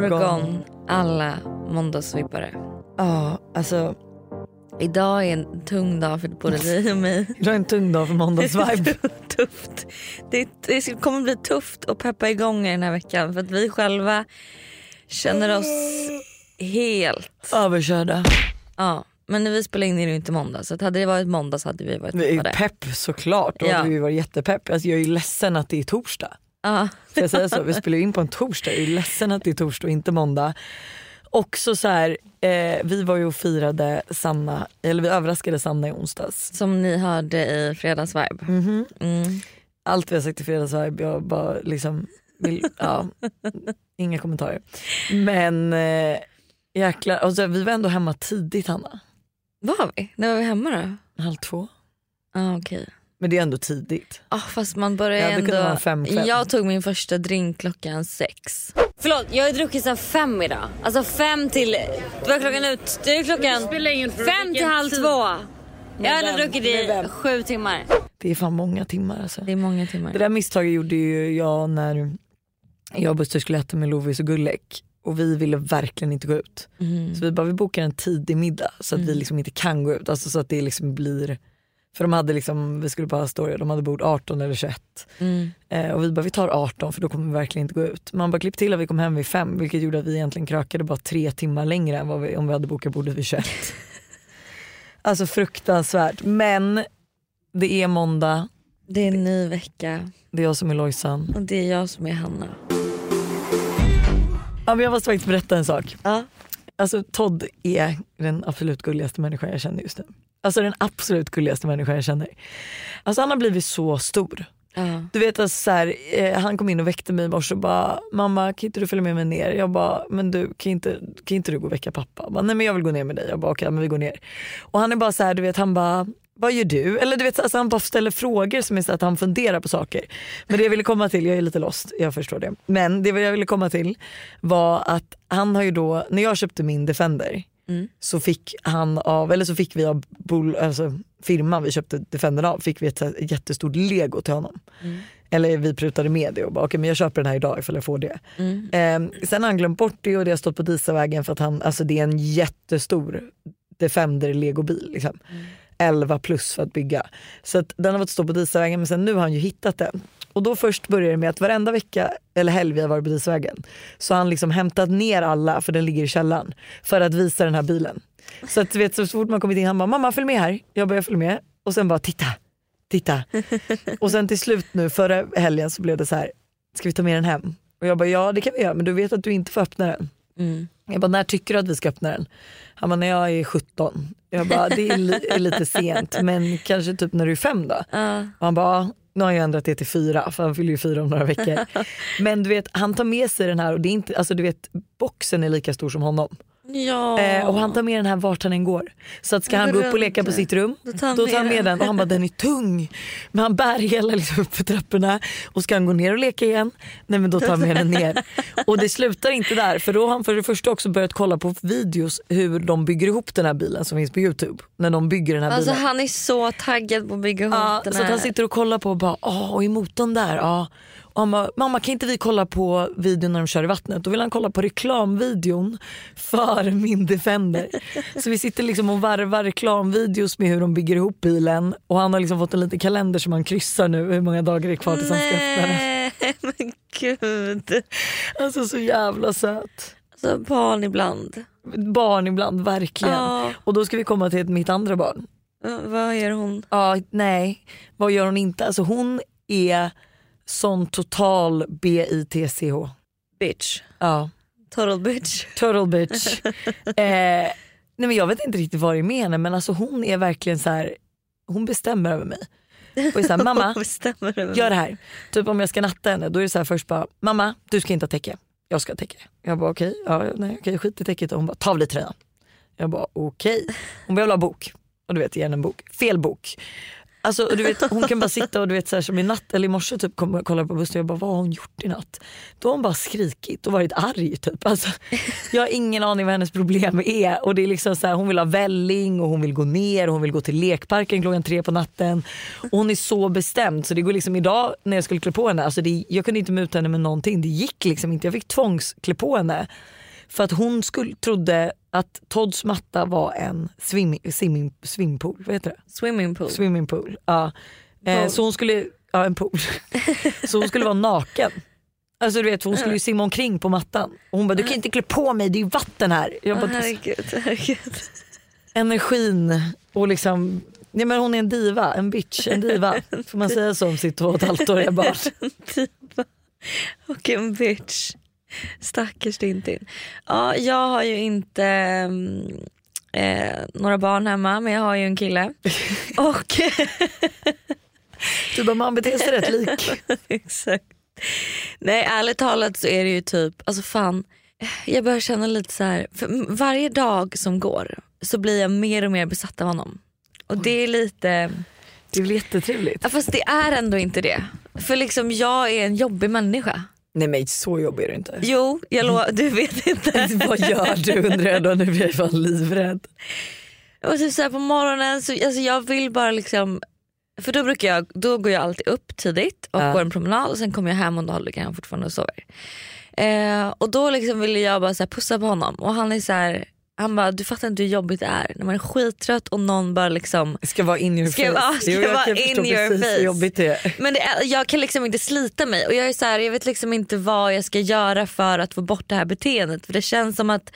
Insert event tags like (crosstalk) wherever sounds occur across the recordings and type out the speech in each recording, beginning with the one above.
Morgon, alla måndagsvippare. Ja, alltså Idag är en tung dag för både (laughs) dig och mig. det är en tung dag för måndagsvibe. (laughs) tufft. Det, det kommer bli tufft att peppa igång i den här veckan för att vi själva känner oss helt... Överkörda. Ja, men när vi spelar in är det inte måndag så hade det varit måndag så hade vi varit Vi är peppade. pepp såklart och Ja. vi var jättepepp. Alltså, jag är ju ledsen att det är torsdag. Ja. Får jag säga så? Vi spelar in på en torsdag. Jag är ledsen att det är torsdag och inte måndag. Också så här, eh, vi var ju och firade Sanna, eller vi överraskade Sanna i onsdags. Som ni hörde i fredagsvibe. Mhm. Mm. Allt vi har sagt i fredagsvibe, jag bara liksom vill, ja, inga kommentarer. Men eh, jäklar, alltså, vi var ändå hemma tidigt Hanna. Var vi? När var vi hemma då? Halv två. Ah, okej. Men det är ändå tidigt. Ah, fast man börjar Ja, det ändå... fem kväll. jag tog min första drink klockan sex. Förlåt, jag har druckit sen fem idag. Alltså fem till... Det var klockan ut... Det är klockan fem till halv två. Jag hade vem? druckit Med i sju timmar. Det är fan många timmar alltså. Det är många timmar. Det där misstaget gjorde ju jag när jag och Buster skulle äta med Lovis och Gullek och vi ville verkligen inte gå ut. Mm. Så vi bara vi bokar en tidig middag så att vi liksom inte kan gå ut. Alltså så att det liksom blir för de hade liksom, vi skulle bara stå de hade bord 18 eller 21. Mm. Eh, och vi bara vi tar 18 för då kommer vi verkligen inte gå ut. Man bara klipp till att vi kom hem vid fem vilket gjorde att vi egentligen krökade bara tre timmar längre än vi, om vi hade bokat bordet vid 21. (laughs) alltså fruktansvärt. Men det är måndag, Det är en ny vecka det är jag som är Lojsan. och det är jag som är Hanna. Ja, men jag måste faktiskt berätta en sak. Ja. Alltså Todd är den absolut gulligaste människan jag känner just nu. Alltså den absolut gulligaste människan jag känner. Alltså han har blivit så stor. Ja. Du vet alltså så här, eh, han kom in och väckte mig i morse och bara mamma kan inte du följa med mig ner? Jag bara men du kan inte, kan inte du gå och väcka pappa? Jag bara, Nej men jag vill gå ner med dig. Jag bara okej men vi går ner. Och han är bara så här, du vet han bara vad gör du? Eller du vet alltså han bara ställer frågor som är så att han funderar på saker. Men det jag ville komma till, jag är lite lost, jag förstår det. Men det jag ville komma till var att han har ju då, när jag köpte min Defender så fick han av, eller så fick vi av bol, alltså, firman vi köpte Defendern av, fick vi ett, jättestort lego till honom. Eller vi prutade med det och bara okej men jag köper den här idag ifall jag får det. Ehm, sen har han glömt bort det och det har stått på Disavägen för att han, alltså det är en jättestor Defender legobil. Liksom. 11 plus för att bygga. Så att den har fått stå på Disavägen men sen nu har han ju hittat den. Och då först börjar det med att varenda vecka eller helg vi har varit på Disavägen så har han liksom hämtat ner alla för den ligger i källaren för att visa den här bilen. Så att vet så fort man kommit in han bara mamma följ med här. Jag börjar följa med och sen bara titta, titta. (laughs) och sen till slut nu förra helgen så blev det så här ska vi ta med den hem? Och jag bara ja det kan vi göra men du vet att du inte får öppna den. Mm. Jag bara, när tycker du att vi ska öppna den? Han bara, när jag är 17. Jag bara, det är, li- är lite sent men kanske typ när du är fem då? Ja. Och han bara, "Ja, nu har jag ändrat det till fyra för han fyller ju fyra om några veckor. (laughs) Men du vet, han tar med sig den här och det är inte, alltså du vet boxen är lika stor som honom. Ja. Eh, och han tar med den här vart han än går. Så att ska Han gå upp och leka på sitt rum, Då då tar han tar han med den. den och han bara den är tung. Men han bär hela liksom upp för trapporna och ska han gå ner och leka igen, nej men då tar han med den ner. Och det slutar inte där för då har han för det första också börjat kolla på videos hur de bygger ihop den här bilen som finns på youtube. När de bygger den här Alltså bilen. han är så taggad på att bygga ihop Ja, den så här. han sitter och kollar på och bara, åh och är motorn där? Ja. Han bara, mamma kan inte vi kolla på videon när de kör i vattnet? Då vill han kolla på reklamvideon för min Defender. Så vi sitter liksom och varvar reklamvideos med hur de bygger ihop bilen och han har liksom fått en liten kalender som han kryssar nu hur många dagar det är kvar tills han ska öppna den. (laughs) Men gud. Alltså så jävla söt. Alltså barn ibland. Barn ibland, verkligen. Ja. Och då ska vi komma till mitt andra barn. Vad gör hon? Ja, nej, vad gör hon inte? Alltså hon är sån total B-I-T-C-H. Bitch. Ja, Total bitch. total bitch. (laughs) eh, nej men jag vet inte riktigt vad det henne men alltså hon är verkligen så här. hon bestämmer över mig. Och är så här, (laughs) mamma gör det här. Typ om jag ska natta henne då är det så här först bara, mamma du ska inte ha täcke, jag ska ha täcke. Jag bara okej, ja, nej, okej skit i täcket och hon bara ta av dig tröjan. Jag bara okej. Hon bara jag vill ha bok. Och du vet, ge henne en bok. Fel bok. Alltså, och du vet, hon kan bara sitta och du vet så här, som i natt eller i morse typ kom, kollade på bussen och jag bara vad har hon gjort i natt? Då har hon bara skrikit och varit arg typ. Alltså, jag har ingen aning vad hennes problem är och det är liksom så här, hon vill ha välling och hon vill gå ner och hon vill gå till lekparken klockan tre på natten. Och hon är så bestämd så det går liksom idag när jag skulle klä på henne, alltså det, jag kunde inte muta henne med någonting. Det gick liksom inte, jag fick tvångsklä på henne. För att hon skulle, trodde att Todds matta var en swim, swimming, swimpool. Vad heter det? Swimmingpool. Swimmingpool. Ja. Eh, så hon skulle, ja en pool. (laughs) så hon skulle vara naken. Alltså du vet hon skulle ju simma omkring på mattan. Och hon bara du kan inte klä på mig det är ju vatten här. Jag bara, herregud, herregud. energin och liksom Nej men hon är en diva, en bitch, en diva. (laughs) Får man säga så om sitt två och ett halvt åriga barn? (laughs) Diva och en bitch. Stackars Tintin. Ja, jag har ju inte mm, eh, några barn hemma men jag har ju en kille. (laughs) och Du bara man beter sig rätt lik. (laughs) Exakt. Nej ärligt talat så är det ju typ, alltså fan. Jag börjar känna lite så här, för varje dag som går så blir jag mer och mer besatt av honom. Och det är lite, Det är väl jättetrevligt? ja, fast det är ändå inte det. För liksom jag är en jobbig människa. Nej men så jobbig är du inte. Jo, jag lovar, du vet inte. (laughs) Vad gör du undrar jag då, nu blir jag fan livrädd. Och typ så här på morgonen så alltså jag vill bara liksom för då brukar jag, då går jag alltid upp tidigt och Ja. går en promenad och sen kommer jag hem och då ligger han fortfarande och sover. Eh, och då liksom vill jag bara så här pussa på honom och han är så här, han bara du fattar inte hur jobbigt det är när man är skittrött och någon bara liksom Ska vara in your Ska face. vara- ska Jo, jag vara kan in your precis face. hur jobbigt det är. men det är, jag kan liksom inte slita mig och jag är så här, jag vet liksom inte vad jag ska göra för att få bort det här beteendet för det känns som att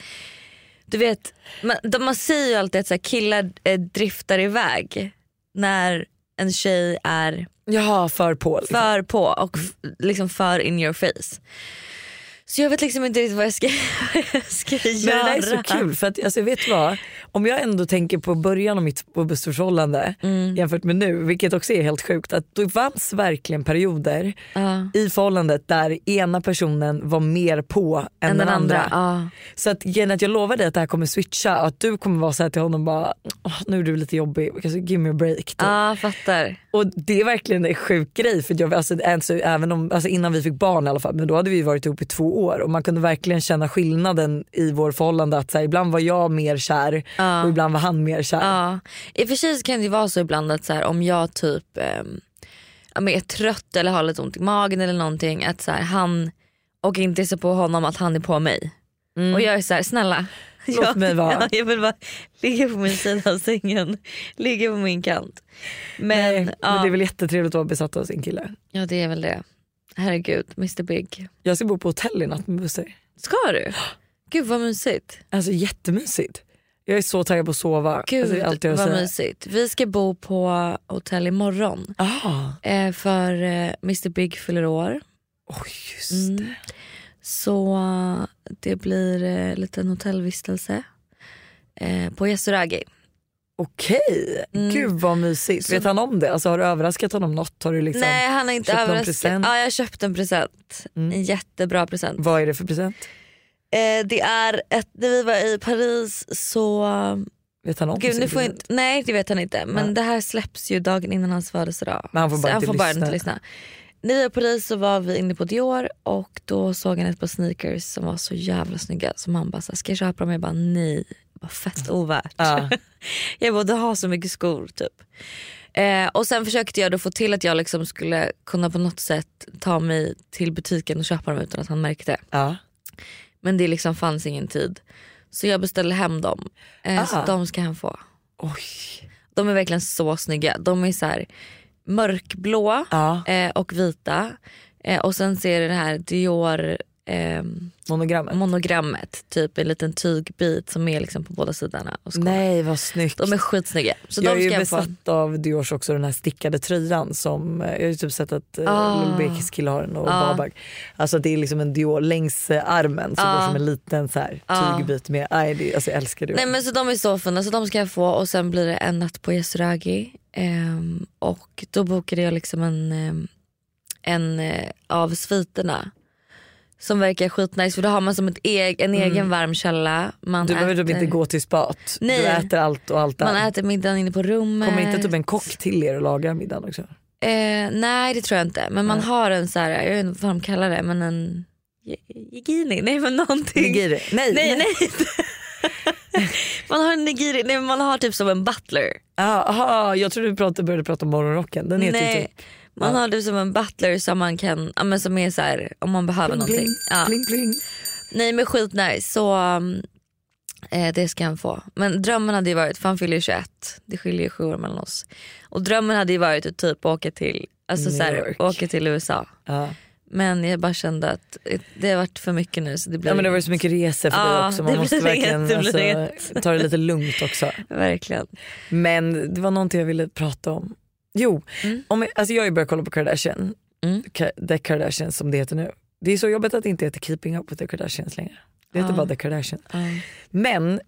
du vet, man, de, man säger ju alltid att så här, killar eh, driftar iväg när en tjej är Jaha, för på. Liksom. för på och liksom för in your face. Så jag vet liksom inte riktigt vad jag ska, (laughs) vad jag ska Men det göra. där är så kul för att alltså, vet du vad? Om jag ändå tänker på början av mitt förhållande Mm. jämfört med nu, vilket också är helt sjukt, att det fanns verkligen perioder Ja. i förhållandet där ena personen var mer på än, Än den andra. Ja. Så att, att jag lovar dig att det här kommer switcha och att du kommer vara så här till honom bara, "Åh, nu är du lite jobbig, alltså, give me a break. Typ. ja, fattar. Och det är verkligen en sjuk grej för jag, alltså, alltså, även om, alltså, innan vi fick barn i alla fall, men då hade vi varit ihop i två år och man kunde verkligen känna skillnaden i vår förhållande att så här, ibland var jag mer kär Ja. och ibland var han mer kär. Ja. I och för sig kan det vara så ibland att så här, om jag typ men är trött eller har lite ont i magen eller någonting att så här, han och inte är så på honom att han är på mig. Och jag är så här, snälla. (laughs) Låt jag, mig vara. Ja, jag vill bara ligga på min sida av sängen, ligga på min kant. Men, Nej, ja, men det är väl jättetrevligt att vara besatt av sin kille. ja det är väl det. Herregud, Mr Big. Jag ska bo på hotell i natt med Buster. Ska du? Gud vad mysigt. Alltså jättemysigt. Jag är så taggad på att sova. Gud alltså, det är allt jag vad säger. mysigt. Vi ska bo på hotell imorgon. Ah, Eh, för eh, Mr Big fyller år. oj just Mm. det. Så eh, det blir eh, lite en hotellvistelse eh, på Yasuragi. Okej, Mm. gud vad mysigt. Så- Vet han om det? Alltså, har du överraskat honom något? Har du liksom, Nej han har inte köpt överraskat. Ja jag köpte en present. Mm. En jättebra present. Vad är det för present? Eh, det är ett, när vi var i Paris så, Vet han om gud nu får inte, nej det vet han inte men Nej. det här släpps ju dagen innan hans födelsedag. Men han får Så bara han inte får bara lyssna. inte lyssna. När vi var i Paris så var vi inne på Dior och då såg han ett par sneakers som var så jävla snygga som han bara så ska jag köpa dem? Jag bara nej, vad fett ovärt. Ja. (laughs) Jag bara du har så mycket skor typ. Eh, och sen försökte jag då få till att jag liksom skulle kunna på något sätt ta mig till butiken och köpa dem utan att han märkte. Ja. Men det liksom fanns ingen tid. Så jag beställde hem dem. Eh, så de ska han få. Oj. De är verkligen så snygga. De är så här mörkblå Ja. eh, och vita. Eh, och sen ser det här Dior ehm, Monogrammet. monogrammet. Typ en liten tygbit som är liksom på båda sidorna. Och. Nej vad snyggt. De är skitsnygga. Så jag är de ju ska jag få. besatt av Diors också den här stickade tröjan som eh, jag har ju typ sett att uh, Ah. Bekis kille har den och Ah. Babak. Alltså det är liksom en Dior längs eh, armen som Ah. går som en liten så här, Ah. tygbit med. Nej, det, alltså jag älskar Dior. Nej men så de är så fina så de ska jag få och sen blir det en natt på Yasuragi. Ehm, och då bokade jag liksom en, ehm, en eh, av sviterna. Som verkar skitnice för då har man som ett eg, en egen varm källa. Man Mm. Du behöver typ äter- inte gå till spat. Nej. Du äter allt och allt Man där. äter middagen inne på rummet. Kommer inte typ en kock till er och lagar middagen också? Eh, nej det tror jag inte. Men man har en så här, jag vet inte vad de kallar det, men en Nigiri? Nej men någonting. Nigiri? Nej, Nej nej. (laughs) man har en nigiri, nej man har typ som en butler. Aha, jag trodde du pratade, började prata om morgonrocken. Den heter Nej. typ Man har typ som en butler som man kan, ja, men som är så här, om man behöver någonting. pling, Ja. pling, pling. Nej men skitnice så um, eh, det ska han få. Men drömmen hade ju varit, för han fyller ju 21, det skiljer ju sju år mellan oss. Och drömmen hade ju varit att typ åka till, alltså New så här, åka till USA. Ja. Men jag bara kände att det har varit för mycket nu så det blir ja men det var ju så mycket resor för dig Ja, också. det Man måste verkligen det, det alltså, ta det lite lugnt också. (laughs) verkligen. Men det var någonting jag ville prata om. Jo, Mm. om jag, alltså jag har ju börjat kolla på Kardashian. Mm. The Kardashians som det heter nu. Det är så jobbigt att det inte heter Keeping Up with the Kardashians längre. Det heter Ja. bara The Kardashian. Ja. Men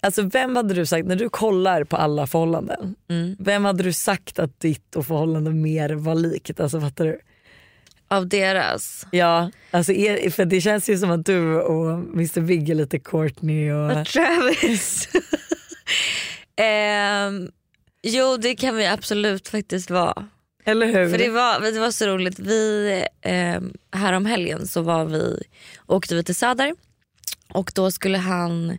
alltså vem hade du sagt, när du kollar på alla förhållanden, Mm. vem hade du sagt att ditt och förhållande mer var likt? Alltså fattar du? Av deras. Ja, alltså er, för det känns ju som att du och Mr Big är lite Courtney och... Travis. (laughs) Ehm, jo det kan vi absolut faktiskt vara. Eller hur? För det var, det var så roligt, vi, eh, här om helgen så var vi, åkte vi till Söder och då skulle han,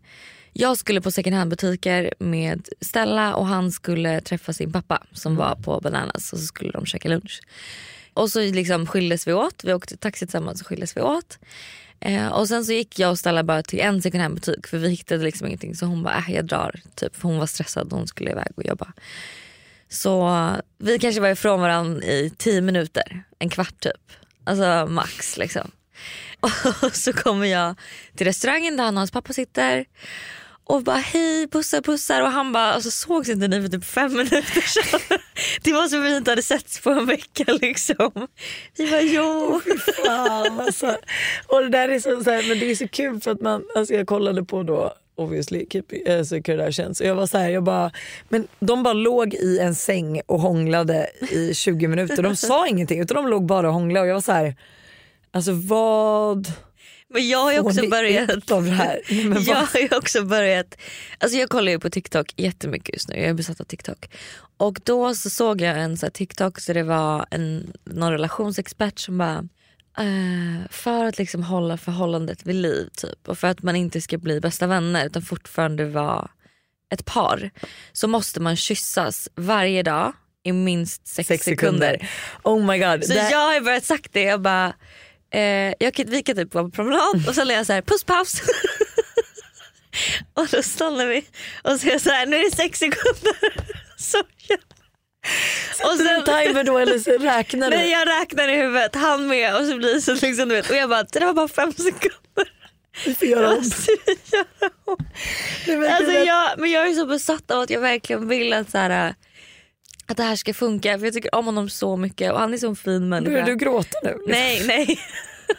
jag skulle på second hand butiker med Stella och han skulle träffa sin pappa som var på Bananas och så skulle de käka lunch. Och så liksom skildes vi åt, vi åkte taxi tillsammans och skildes vi åt. Eh, och sen så gick jag och Stella bara till en second hand butik för vi hittade liksom ingenting så hon bara äh, jag drar. Typ, för hon var stressad och hon skulle iväg och jobba. Så vi kanske var ifrån varandra i tio minuter, en kvart typ. Alltså max liksom. (laughs) Och så kommer jag till restaurangen där han och hans pappa sitter och bara hej pussar pussar och han bara alltså, sågs inte ni för typ fem minuter sedan. (laughs) Det var som att vi inte hade setts på en vecka liksom. Vi bara jo. Fan, alltså. Och det där är så, så här, men det är så kul för att man, alltså jag kollade på då obviously Keep, alltså eh, Kardashians och jag var så här, jag bara, men de bara låg i en säng och hånglade i 20 minuter. De sa ingenting utan de låg bara och hånglade och jag var så här, alltså vad men jag har ju också börjat av det här? (laughs) Men jag har ju också börjat, alltså jag kollar ju på TikTok jättemycket just nu, jag är besatt av TikTok. Och då så såg jag en så TikTok så det var en, någon relationsexpert som bara eh, för att liksom hålla förhållandet vid liv typ och för att man inte ska bli bästa vänner utan fortfarande vara ett par så måste man kyssas varje dag i minst sex, Sex sekunder. sekunder. Oh my god. Så Det- jag har börjat sagt det, jag bara eh, jag vi kan typ vara på promenad och sen är jag så här puss paus. (laughs) och då stannar vi och jag så här nu är det sex sekunder. (laughs) så och Sätter du en timer då eller så räknar du? Nej jag räknar i huvudet, han med och så blir det så liksom du vet och jag bara det var bara fem sekunder. Vi får göra om. (laughs) Alltså, Alltså, jag, men jag är så besatt av att jag verkligen vill att, så här, att det här ska funka för jag tycker om honom så mycket och han är så en fin människa. Börjar du gråta nu? Nej, nej.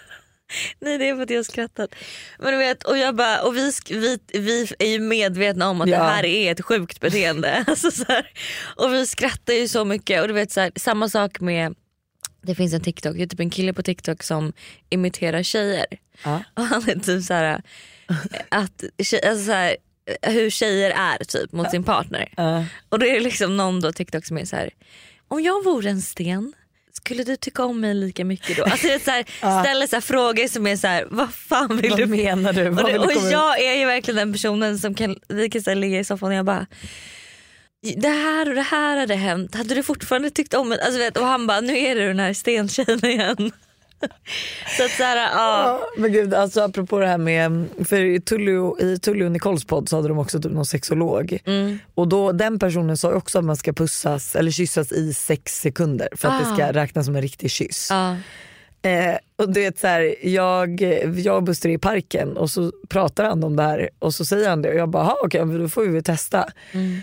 (laughs) nej det är för att jag har skrattat. Men du vet, och jag bara, och vi, vi, vi är ju medvetna om att Ja. det här är ett sjukt beteende. (laughs) alltså, så här, och vi skrattar ju så mycket och du vet så här, samma sak med det finns en TikTok, det är typ en kille på TikTok som imiterar tjejer. Ja. Och han är typ så här, att, tjej, alltså så här, hur tjejer är typ mot sin partner. Ja. Och det är liksom någon då TikTok som är så här. om jag vore en sten skulle du tycka om mig lika mycket då? Alltså det är så här, (laughs) ställer så frågor som är så här, vad fan vill Vad du? menar du? Vad Och, det, och jag är ju verkligen den personen som kan, vi kan så ligga i soffan och jag bara det här och det här hade hänt, hade du fortfarande tyckt om mig? Alltså, vet, och han bara, nu är du den här stentjejen igen. Så att så här, ja. Ja, men gud, alltså apropå det här med, för i Tullio, i Tullio Nicoles podd så hade de också typ någon sexolog. Mm. Och då, den personen sa också att man ska pussas eller kyssas i sex sekunder för att det Ah. ska räknas som en riktig kyss. ja. Eh, och du vet så här, jag, jag och Buster är i parken och så pratar han om det här och så säger han det och jag bara, "Ha, okej men då får vi väl testa.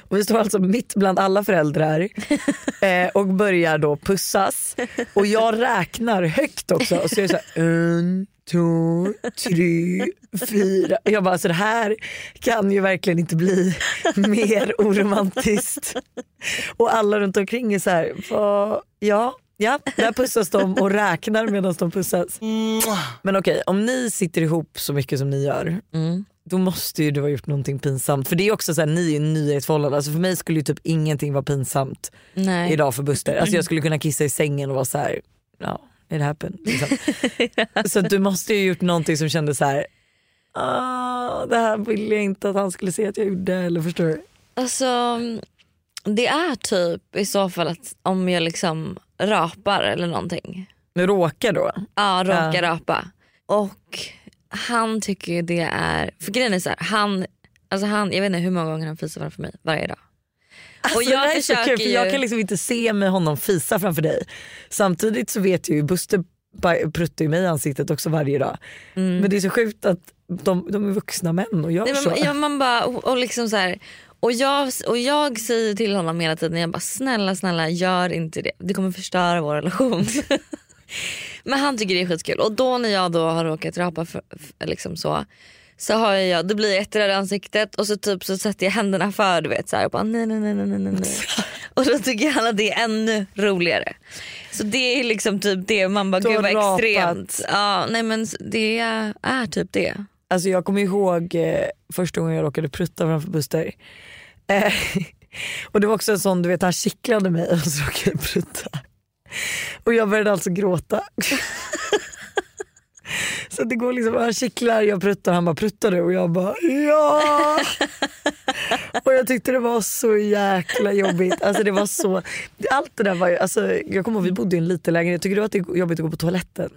Och vi står alltså mitt bland alla föräldrar (laughs) eh, och börjar då pussas och jag räknar högt också och så är det så här, en, två, tre, fyra. Och Jag bara, så det här kan ju verkligen inte bli mer oromantiskt. Och alla runt omkring är så här, ja Ja, där pussas de och räknar medan de pussas. Men okej, om ni sitter ihop så mycket som ni gör, Mm. då måste ju du ha gjort någonting pinsamt. För det är också så här, ni är ju nya i ett förhållande. Alltså för mig skulle ju typ ingenting vara pinsamt Nej. idag för Buster. Alltså jag skulle kunna kissa i sängen och vara så här, ja, it happened. Liksom. (laughs) så du måste ju ha gjort någonting som kändes så här, ah, det här ville jag inte att han skulle se att jag gjorde. Eller förstår du? Alltså det är typ i så fall att om jag liksom rapar eller någonting. Nu råkar då. Ja, råkar Ja. rapa. Och han tycker ju det är, för grejen är så här, han, alltså han, jag vet inte hur många gånger han fisar framför mig varje dag. Alltså, och jag det här är så kul, för ju, Jag kan liksom inte se med honom fisa framför dig. Samtidigt så vet jag ju, Buster pruttar ju mig i ansiktet också varje dag. Men det är så sjukt att de, de är vuxna män och gör Mm. Nej, så. ja, man bara, och, och liksom så här, och jag, och jag säger till honom hela tiden, jag bara snälla snälla gör inte det, det kommer förstöra vår relation. (laughs) Men han tycker det är skitkul och då när jag då har råkat rapa för, för, liksom så så har jag, det blir jätteröd i ansiktet och så typ så sätter jag händerna för du vet så här, och bara nej nej nej nej nej nej. (laughs) Och då tycker han att det är ännu roligare. Så det är liksom typ det, man bara gud vad rapat. extremt. Ja, nej men det är, är typ det. Alltså jag kommer ihåg eh, första gången jag råkade prutta framför Buster. Eh, (laughs) och det var också en sån, du vet han kittlade mig och så råkade jag prutta. Och jag började alltså gråta. (laughs) så det går liksom, han kittlar, jag pruttar, han bara pruttar du? Och jag bara ja. (laughs) och jag tyckte det var så jäkla jobbigt. Alltså det var så, allt det där var ju, alltså, jag kommer ihåg vi bodde i en liten lägenhet, tycker du att det är jobbigt att gå på toaletten?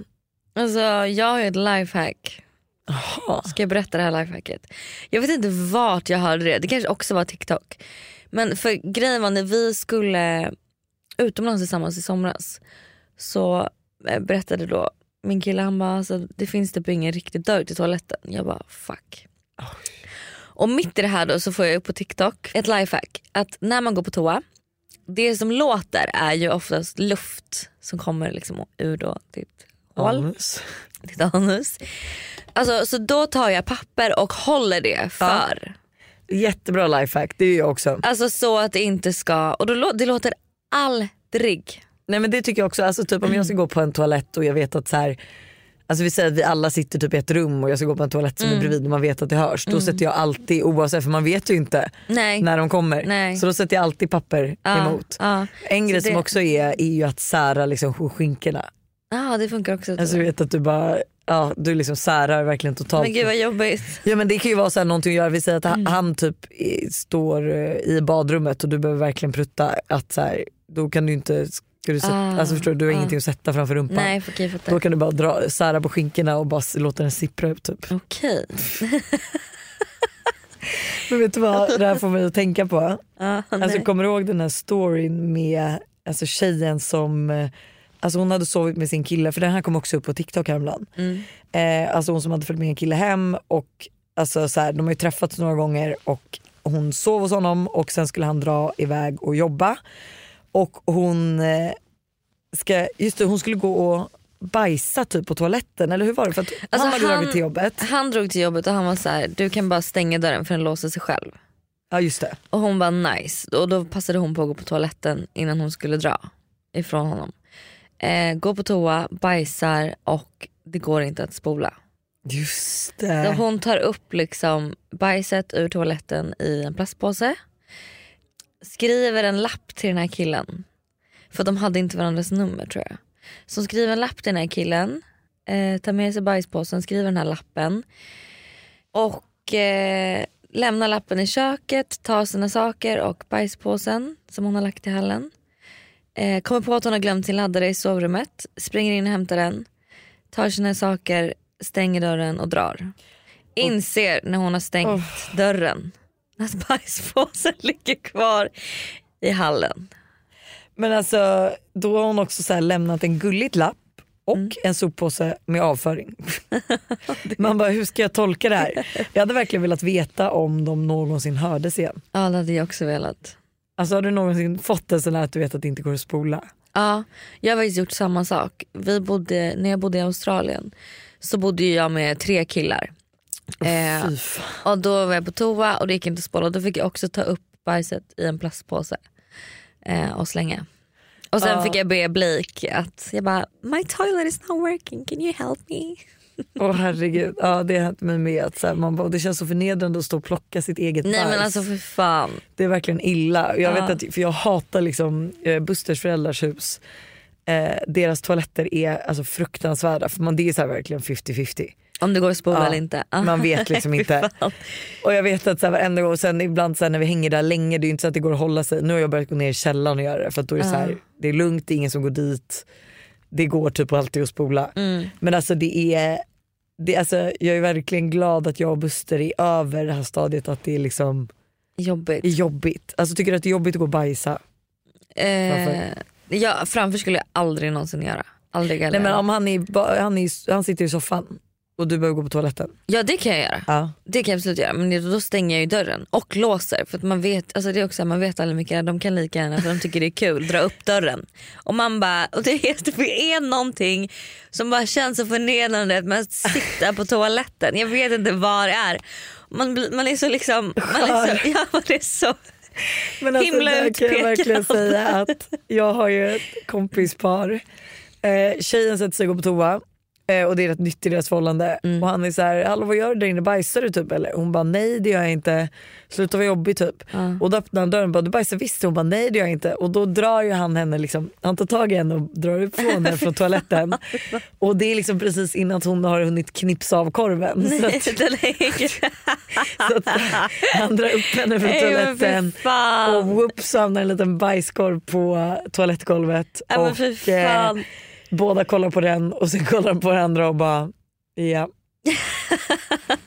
Alltså jag har ju ett lifehack. Aha. Ska jag berätta det här lifehacket? Jag vet inte vart jag hörde det, det kanske också var TikTok. Men för grejen var när vi skulle utomlands tillsammans i somras så eh, berättade då min kille han bara alltså, det finns typ ingen riktig dörr till toaletten. Jag bara fuck. Och mitt i det här då så får jag upp på TikTok ett lifehack att när man går på toa det som låter är ju oftast luft som kommer liksom ur då ditt Anus. (laughs) ditt anus. Alltså, så då tar jag papper och håller det för. Jättebra lifehack, det är jag också. Alltså så att det inte ska, och då, det låter aldrig. Nej men det tycker jag också, alltså typ om jag ska gå på en toalett och jag vet att så här, Alltså vi säger att vi alla sitter typ i ett rum och jag ska gå på en toalett som är bredvid och man vet att det hörs. Då sätter jag alltid, oavsett för man vet ju inte Nej. när de kommer. Nej. Så då sätter jag alltid papper Ja, emot. Ja, En grej Så som det- också är, är ju att sära liksom skinkorna. Ah, det funkar också. Alltså du vet att du bara, ja du liksom särar verkligen totalt. men gud vad jobbigt. Ja men det kan ju vara så här någonting att göra, vi säger att han, han typ står eh, i badrummet och du behöver verkligen prutta. Att så här, då kan du inte, ska du, sätta, Ah, alltså förstår du, du har ah. ingenting att sätta framför rumpan. Nej för okej, Då kan du bara dra, sära på skinkorna och bara låta den sippra ut typ. Okej. (laughs) Men vet du vad det här får mig att tänka på? (laughs) Ah, Alltså, nej. kommer du ihåg den här storyn med alltså, tjejen som eh, Alltså hon hade sovit med sin kille, för den här kom också upp på TikTok häromdagen. Mm. Eh, alltså hon som hade följt med en kille hem och alltså, så här, de har ju träffats några gånger och hon sov hos honom och sen skulle han dra iväg och jobba. Och hon, eh, ska, just det, hon skulle gå och bajsa typ på toaletten eller hur var det? För att Alltså, han hade han- dragit till jobbet. Han drog till jobbet och han var så här: du kan bara stänga dörren för den låser sig själv. Ja just det. Och hon var nice och då passade hon på att gå på toaletten innan hon skulle dra ifrån honom. Eh, gå på toa, bajsar och det går inte att spola. Just Så det. hon tar upp liksom bajset ur toaletten i en plastpåse. Skriver en lapp till den här killen. För de hade inte varandras nummer tror jag. Så hon skriver en lapp till den här killen. Eh, tar med sig bajspåsen, skriver den här lappen. Och eh, lämnar lappen i köket, tar sina saker och bajspåsen som hon har lagt i hallen. Eh, kommer på att hon har glömt sin laddare i sovrummet. Springer in och hämtar den. Tar sina saker, stänger dörren och drar. Inser när hon har stängt dörren att bajspåsen (laughs) ligger kvar i hallen. Men alltså då har hon också så lämnat en gulligt lapp och Mm. en soppåse med avföring. (laughs) (laughs) Man bara hur ska jag tolka det här? Jag hade verkligen velat veta om de någonsin hördes igen. Ja det hade jag också velat. Alltså har du någonsin fått en sån här att du vet att det inte går att spola? Ja, jag har faktiskt gjort samma sak. Vi bodde, när jag bodde i Australien så bodde jag med tre killar. Eh, Fy fan. och då var jag på toa och det gick inte att spola. Då fick jag också ta upp bajset i en plastpåse eh, och slänga. Och sen Ja. fick jag be Blake att, jag bara my toilet is not working, can you help me? Åh herregud, ja, det har hänt mig med. Att så här, man bara, det känns så förnedrande att stå och plocka sitt eget Nej bajs. men alltså för fan. Det är verkligen illa. Jag, Ja. vet att, för jag hatar liksom, eh, Busters föräldrars hus. Eh, deras toaletter är alltså, fruktansvärda för man, det är så verkligen 50-50. Om det går att spola Ja, eller inte. Ah. Man vet liksom (laughs) inte. Och jag vet att så här, varenda gång, sen ibland så här, när vi hänger där länge, det är inte så att det går att hålla sig. Nu har jag börjat gå ner i källaren och göra det för då är det så här, det är lugnt, det är ingen som går dit. Det går typ alltid att spola. Mm. Men alltså det är, det, alltså, jag är verkligen glad att jag och Buster är över det här stadiet att det är liksom Jobbigt. är jobbigt. Alltså tycker du att det är jobbigt att gå och bajsa? Eh, Framför? ja, framför skulle jag aldrig någonsin göra. Aldrig Nej men om han, är, han, är, han sitter i soffan och du behöver gå på toaletten. Ja det kan jag göra. Ja. Det kan jag absolut göra men då stänger jag ju dörren och låser för att man vet, alltså det är också, man vet aldrig mycket, de kan lika gärna för de tycker det är kul dra upp dörren. Och man bara, och det är, det någonting som bara känns så förnedrande att man sitter på toaletten, jag vet inte vad det är. Man, man är så liksom, man är så, ja, man är så Men alltså, Himla där kan jag verkligen utpekad. säga att jag har ju ett kompispar. Eh, tjejen sätter sig och går på toa eh, och det är rätt nytt i deras förhållande. Mm. Och han är så här, hallå vad gör du där inne, bajsar du typ eller? Hon bara nej det gör jag inte, sluta vara jobbig typ. Och då öppnar han dörren och bara du bajsar visst? Hon bara nej det gör jag inte. Och då drar ju han henne, liksom, han tar tag i henne och drar ifrån henne från toaletten. (laughs) Och det är liksom precis innan hon har hunnit knipsa av korven. Så att, (laughs) så att han drar upp henne från Nej, toaletten. Och whoops så hamnar en liten bajskorv på toalettgolvet. Men och eh. Båda kollar på den och sen kollar de på den andra och bara ja.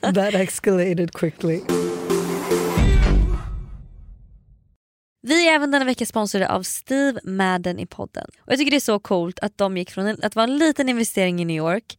(laughs) That escalated quickly. Vi är även denna vecka sponsrade av Steve Madden i podden. Och Jag tycker det är så coolt att de gick från en- att vara en liten investering i New York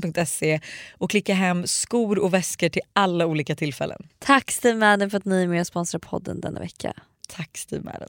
steamadden.se och klicka hem skor och väskor till alla olika tillfällen. Tack Steve Madden för att ni är med och sponsrar podden denna vecka. Tack Steve Madden.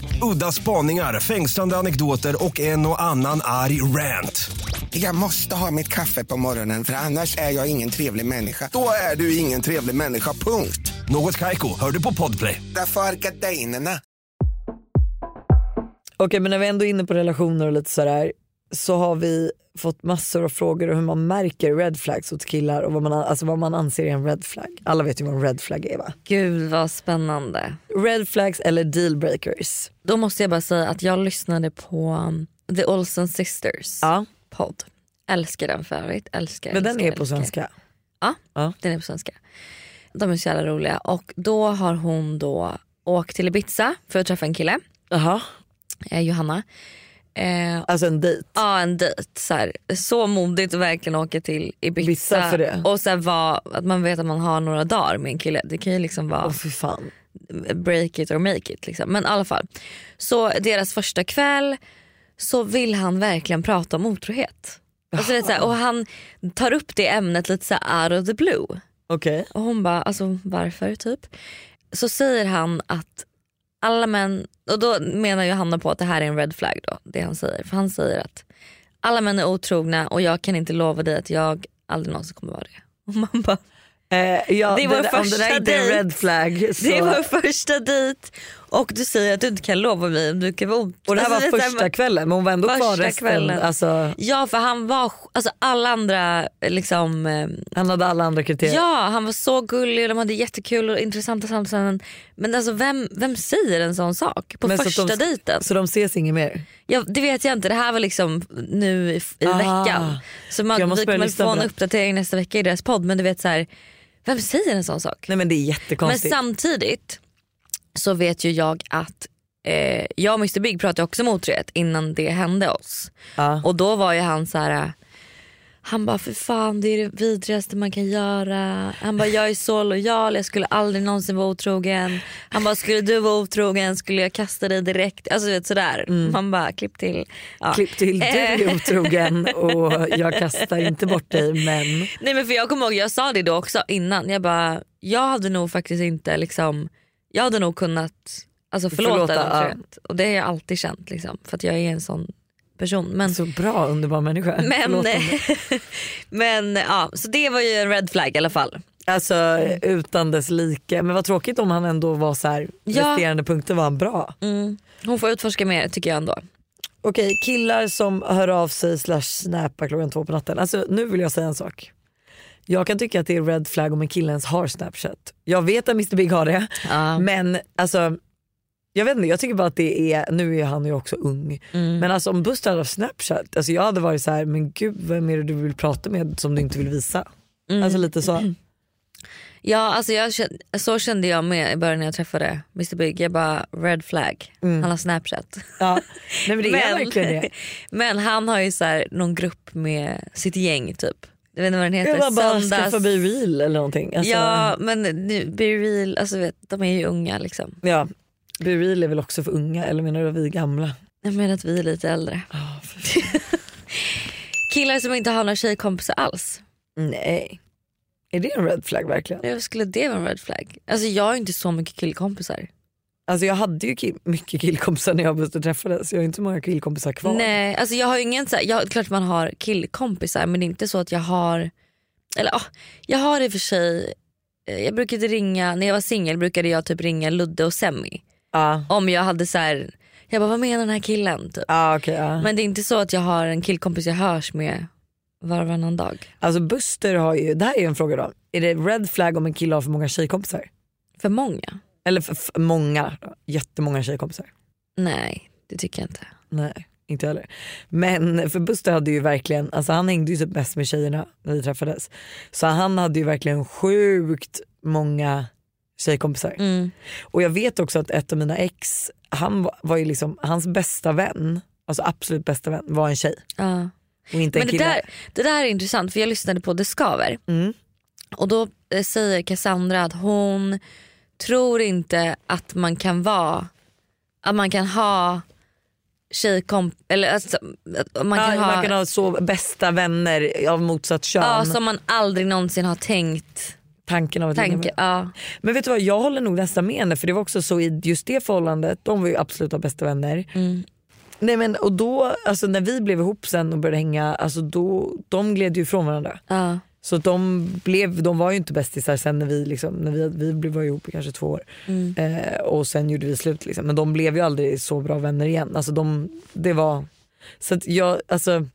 Udda spaningar, fängslande anekdoter och en och annan arg rant. Jag måste ha mitt kaffe på morgonen för annars är jag ingen trevlig människa. Då är du ingen trevlig människa, punkt. Något Kaiko, hör du på Podplay. Därför är. Okej men när vi ändå är inne på relationer och lite sådär. Så har vi fått massor av frågor om hur man märker red flags hos killar och vad man, alltså vad man anser är en red flag. Alla vet ju vad en red flag är va? Gud vad spännande. Red flags eller deal breakers. Då måste jag bara säga att jag lyssnade på um, The Olsen Sisters Ja, podd. Älskar den för övrigt. Älskar, men den älskar, är på älskar. svenska. Ja, Ja. den är på svenska. De är så jävla roliga och då har hon då åkt till Ibiza för att träffa en kille, Jaha, eh, Johanna. Eh, alltså en dejt. Ja en dejt. Så, här, så modigt att verkligen åka till Ibiza. Ibiza för det. Och så vara- att man vet att man har några dagar med en kille. Det kan ju liksom vara Åh fy fan. break it or make it. Liksom. Men i alla fall. Så deras första kväll så vill han verkligen prata om otrohet. Alltså, är så här, och han tar upp det ämnet lite så här out of the blue. Okej. Och hon bara, alltså varför typ? Så säger han att alla män, och då menar ju Hanna på att det här är en red flag då, det han säger. För han säger att alla män är otrogna och jag kan inte lova dig att jag aldrig någonsin kommer vara det. (laughs) Och man bara, Eh, ja, Det det- det första där inte är en dejt. red flag så... det vår första dejt och du säger att du inte kan lova mig om du kan vara ot- Och det här Alltså, var så första kvällen men hon var ändå kvar resten. kvällen. Alltså, Ja för han var, alltså alla andra liksom eh, han hade alla andra kriterier. Ja han var så gullig och de hade jättekul och intressanta samtal. Men alltså vem, vem säger en sån sak på Men så första de- dejten? Så de ses inget mer? Ja, det vet jag inte, det här var liksom nu i, i Ah. veckan. Så man, vi kommer få en uppdatering nästa vecka i deras podd men du vet så här, vem säger en sån sak? Nej men det är Men jättekonstigt. samtidigt så vet ju jag att eh, jag och Mr Big pratade också om otrohet innan det hände oss. ja. Och då var ju han så här. Han bara för fan det är det vidrigaste man kan göra. Han bara jag är så lojal, jag skulle aldrig någonsin vara otrogen. Han bara skulle du vara otrogen skulle jag kasta dig direkt. Alltså du vet sådär. Man bara klipp till. Ja. Mm. Klipp till, du är otrogen och (laughs) jag kastar inte bort dig men Nej men för jag kommer ihåg jag sa det då också innan. Jag bara jag hade nog faktiskt inte liksom. Jag hade nog kunnat alltså, förlåta, Förlåta, ja. otrohet. Och det har jag alltid känt liksom. För att jag är en sån person. Men så bra underbar människa. (laughs) Men, (laughs) men ja, så det var ju en red flag i alla fall. Alltså utan dess like. Men vad tråkigt om han ändå var så här, Ja. resterande punkter var han bra. Hon får utforska mer tycker jag ändå. Okej killar som hör av sig slash snappar klockan två på natten. Alltså nu vill jag säga en sak. Jag kan tycka att det är red flag om en kille ens har snapchat. Jag vet att Mr Big har det Ja. men alltså jag vet inte, jag tycker bara att det är, nu är han ju också ung, Mm. men alltså om Buster hade haft snapchat, alltså jag hade varit så här, men gud vem är det du vill prata med som du inte vill visa? Mm. Alltså lite så. Ja alltså jag kände, så kände jag med i början när jag träffade Mr Big. Jag bara red flag, han har snapchat. Ja. Nej (laughs) men det. (laughs) men han har ju så här, någon grupp med sitt gäng typ. Jag vet inte vad den heter. Jag bara Söndags- skaffa Be Real eller någonting. Alltså, Ja men nu, Be Real, alltså vet, de är ju unga liksom. ja. Be Real är väl också för unga eller menar du att vi är gamla? Jag menar att vi är lite äldre. (laughs) Killar som inte har några tjejkompisar alls. Nej. Är det en red flag verkligen? Varför skulle det vara en red flag? Alltså jag har inte så mycket killkompisar. Alltså jag hade ju kill- mycket killkompisar när jag och träffades. Jag har inte många killkompisar kvar. Nej, alltså jag har ju ingen så här, jag, klart man har killkompisar men det är inte så att jag har, eller ah, jag har i och för sig, eh, jag brukade ringa, när jag var singel brukade jag typ ringa Ludde och Semi. Ja, Om jag hade så här, jag bara vad menar den här killen? Typ. ja okej. ja. Men det är inte så att jag har en killkompis jag hörs med var och varannan dag. Alltså Buster har ju, det här är ju en fråga då. Är det red flag om en kille har för många tjejkompisar? För många? Eller för, för många, jättemånga tjejkompisar? Nej det tycker jag inte. Nej, inte heller. Men för Buster hade ju verkligen, alltså han hängde ju typ mest med tjejerna när vi träffades. Så han hade ju verkligen sjukt många tjejkompisar. Mm. Och jag vet också att ett av mina ex, han var, var ju liksom, hans bästa vän, alltså absolut bästa vän var en tjej Ja. och inte en Men det kille. där, det där är intressant för jag lyssnade på Det Skaver Mm. och då eh, säger Cassandra att hon tror inte att man kan vara, att man kan ha tjejkomp, eller alltså, man kan ja, ha, man kan ha så bästa vänner av motsatt kön. ja, som man aldrig någonsin har tänkt. Tanken av att med. ja. Men vet du vad, jag håller nog nästan med henne för det var också så i just det förhållandet, de var ju absoluta bästa vänner. Mm. Nej men och då, alltså när vi blev ihop sen och började hänga, alltså då, de gled ju ifrån varandra. Ja. Så de, blev, de var ju inte bästisar sen när vi, liksom, när vi, vi blev- var ihop i kanske två år. Mm. Eh, och sen gjorde vi slut liksom. Men de blev ju aldrig så bra vänner igen. Alltså de, det var, Så att jag, alltså,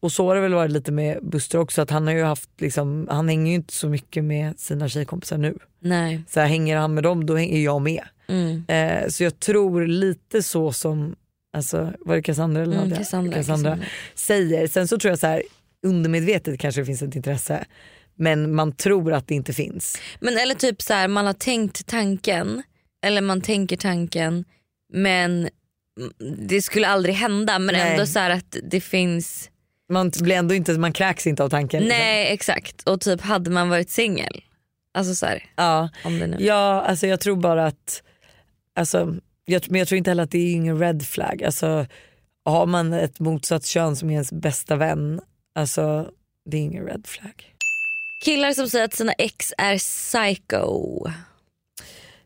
och så har det väl varit lite med Buster också att han har ju haft liksom, han hänger ju inte så mycket med sina tjejkompisar nu. Nej. Så här, hänger han med dem då hänger jag med. Mm. Eh, så jag tror lite så som, alltså, var det Cassandra eller Mm? Cassandra, Cassandra Cassandra. säger. Sen så tror jag så här undermedvetet kanske det finns ett intresse men man tror att det inte finns. Men eller typ så här, man har tänkt tanken eller man tänker tanken men det skulle aldrig hända men Nej. ändå så här att det finns Man blir ändå inte, man kräks inte av tanken. liksom. Nej exakt och typ hade man varit singel. Alltså så här, Ja. om det nu. Ja, alltså jag tror bara att, alltså, jag, men jag tror inte heller att det är ingen red flag. Alltså, har man ett motsatt kön som är ens bästa vän, alltså det är ingen red flag. Killar som säger att sina ex är psycho.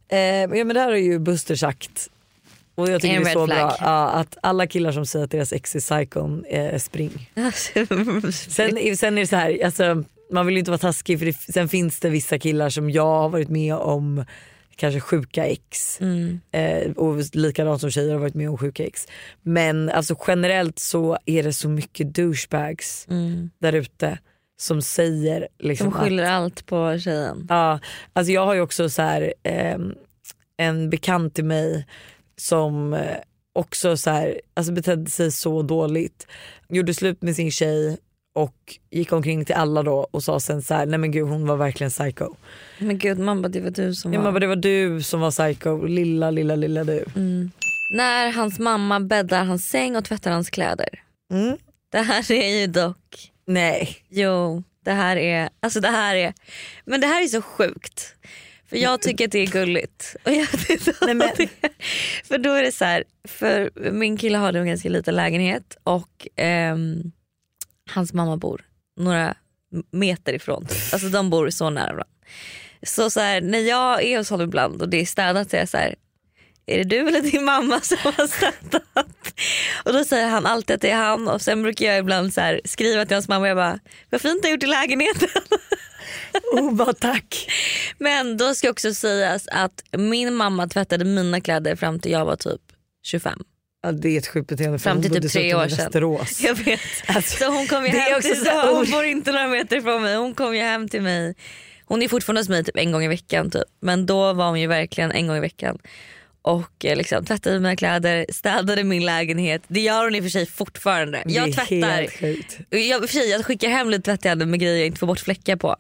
Eh, ja, men det här har ju Buster sagt. Och jag tycker En det är så flag. bra ja, att alla killar som säger att deras ex är psykon, eh, spring. (laughs) Sen, sen är det så här, alltså, man vill ju inte vara taskig för det, sen finns det vissa killar som jag har varit med om kanske sjuka ex. Mm. Eh, och likadant som tjejer har varit med om sjuka ex. Men alltså generellt så är det så mycket douchebags Mm. där ute som säger liksom De att skyller allt på tjejen. Ja, alltså jag har ju också så här, ehm, en bekant till mig som eh, också så här, alltså betedde sig så dåligt. Gjorde slut med sin tjej och gick omkring till alla då och sa sen så här, nej men gud hon var verkligen psycho. Men gud man bara det var du som Ja, var. men bara, det var du som var psycho, lilla lilla lilla du. När hans mamma bäddar hans säng och tvättar hans kläder. Mm. Det här är ju dock, Nej. jo det här är, alltså det här är, men det här är så sjukt. För jag tycker att det är gulligt. Och jag (laughs) Nej, men-. För då är det så här, för min kille har en ganska liten lägenhet och ehm, hans mamma bor några meter ifrån. Alltså de bor så nära varandra. Så, så här, när jag är hos honom ibland och det är städat så är jag så här, är det du eller din mamma som har städat? Och då säger han alltid att det är han och sen brukar jag ibland så här skriva till hans mamma och jag bara, vad fint du har gjort i lägenheten. (laughs) Oh, bara tack. Men då ska också sägas att min mamma tvättade mina kläder fram till jag var typ 25. Ja, det är ett sjukt beteende för Fram till typ tre år sedan. Västerås. (laughs) Jag vet. Alltså, så hon kom ju hem också till så här- hon bor inte några meter ifrån mig. Hon kom ju hem till mig. Hon är fortfarande hos mig typ en gång i veckan typ. Men då var hon ju verkligen en gång i veckan. Och eh, liksom, tvättade mina kläder, städade min lägenhet. Det gör hon i och för sig fortfarande. det Jag är tvättar. Jag, för sig, jag skickar hem lite tvätt med grejer jag inte får bort fläckar på.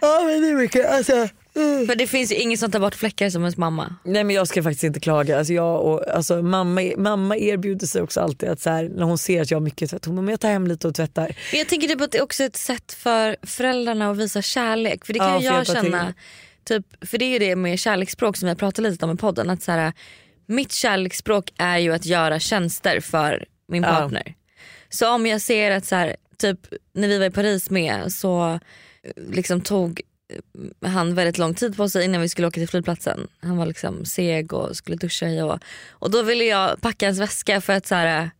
Ja men det är mycket, alltså. Mm. För det finns ju ingen som tar bort fläckar som hos mamma. Nej men jag ska faktiskt inte klaga. Alltså jag och, alltså mamma, mamma erbjuder sig också alltid att så här, när hon ser att jag har mycket tvätt, hon bara, jag tar hem lite och tvättar. Men jag tänker typ att det är också ett sätt för föräldrarna att visa kärlek. För det kan Ja, ju jag känna. Typ, för det är ju det med kärleksspråk som jag pratade lite om i podden. Att så här, mitt kärleksspråk är ju att göra tjänster för min Ja. partner. Så om jag ser att så här, typ när vi var i Paris med så liksom tog han väldigt lång tid på sig innan vi skulle åka till flygplatsen. Han var liksom seg och skulle duscha i och, och då ville jag packa hans väska för att så här,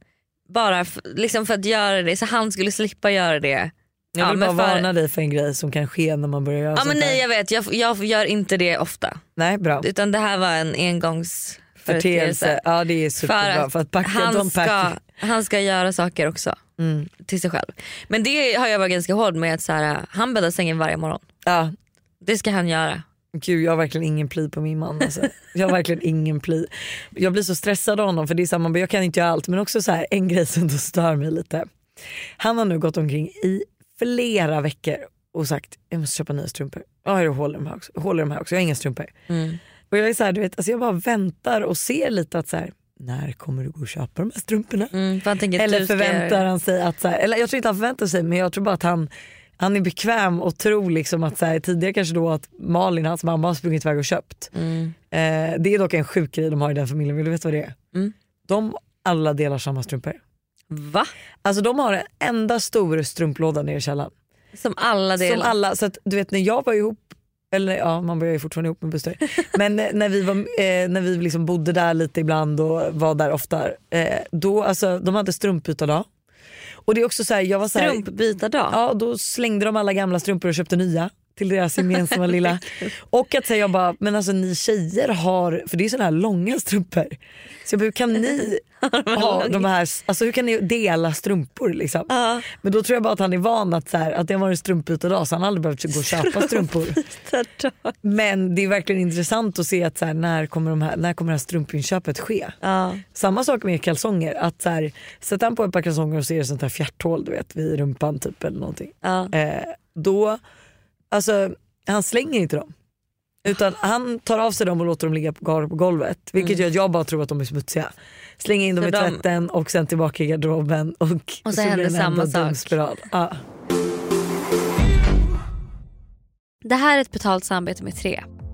bara f- liksom för att göra det så han skulle slippa göra det. Jag vill bara men för- varna dig för en grej som kan ske när man börjar göra Ja sånt men nej jag vet, jag, jag gör inte det ofta. Nej bra. Utan det här var en engångsföreteelse. Förteelse, ja det är För superbra. att, För att packa, han, ska, han ska göra saker också Mm. till sig själv. Men det har jag varit ganska hård med att så här, han bäddar sängen varje morgon. Ja, Det ska han göra. Gud jag har verkligen ingen pli på min man. Alltså. Jag har verkligen ingen pli. Jag blir så stressad av honom för det är samma, jag kan inte göra allt men också så här, en grej som då stör mig lite. Han har nu gått omkring i flera veckor och sagt jag måste köpa nya strumpor. Ja jag håller de här också, håller de här också. jag har inga strumpor. Mm. Och jag är så här, du vet, alltså jag bara väntar och ser lite att så här, när kommer du gå och köpa de här strumporna? Mm, för Eller ska förväntar göra- han sig att, så här, eller jag tror inte han förväntar sig men jag tror bara att han, han är bekväm och tror liksom att så här, tidigare kanske då att Malin, hans mamma har sprungit iväg och köpt. Mm. Eh, det är dock en sjuk grej de har i den familjen, vill du veta vad det är? Mm. De alla delar samma strumpor. Va? Alltså de har en enda stor strumplåda nere i källaren. Som alla Som delar. alla, så att du vet när jag var ihop, eller ja man var ju fortfarande ihop med Buster, (laughs) men eh, när vi, var, eh, när vi liksom bodde där lite ibland och var där ofta, eh, då, alltså, de hade strumpbytardag. Och det är också så här, jag var så här, Strumpbytardag. Ja, då slängde de alla gamla strumpor och köpte nya. Till deras gemensamma lilla. (laughs) Och att säga jag bara, men alltså ni tjejer har, för det är såna här långa strumpor. Så jag bara, hur kan ni (laughs) ha de här, alltså hur kan ni dela strumpor liksom? Ja. Men då tror jag bara att han är van att, så här, att det har varit strumpbytedag så han har aldrig behövt gå och köpa strumpor. Men det är verkligen intressant att se att så här, när, kommer de här, när kommer det här strumpinköpet ske? Ja. Samma sak med kalsonger. Att så här, sätter han på ett par kalsonger och ser ett sånt här fjärthål du vet, vid rumpan typ eller någonting. Ja. Eh, då, alltså han slänger inte dem. Utan han tar av sig dem och låter dem ligga på, golvet. Vilket gör att jag bara tror att de är smutsiga. Slänger in dem Mm. Så i de- tvätten och sen tillbaka i garderoben. Och, Och så händer det en samma sak. Ja. Det här är ett betalt samarbete med tre.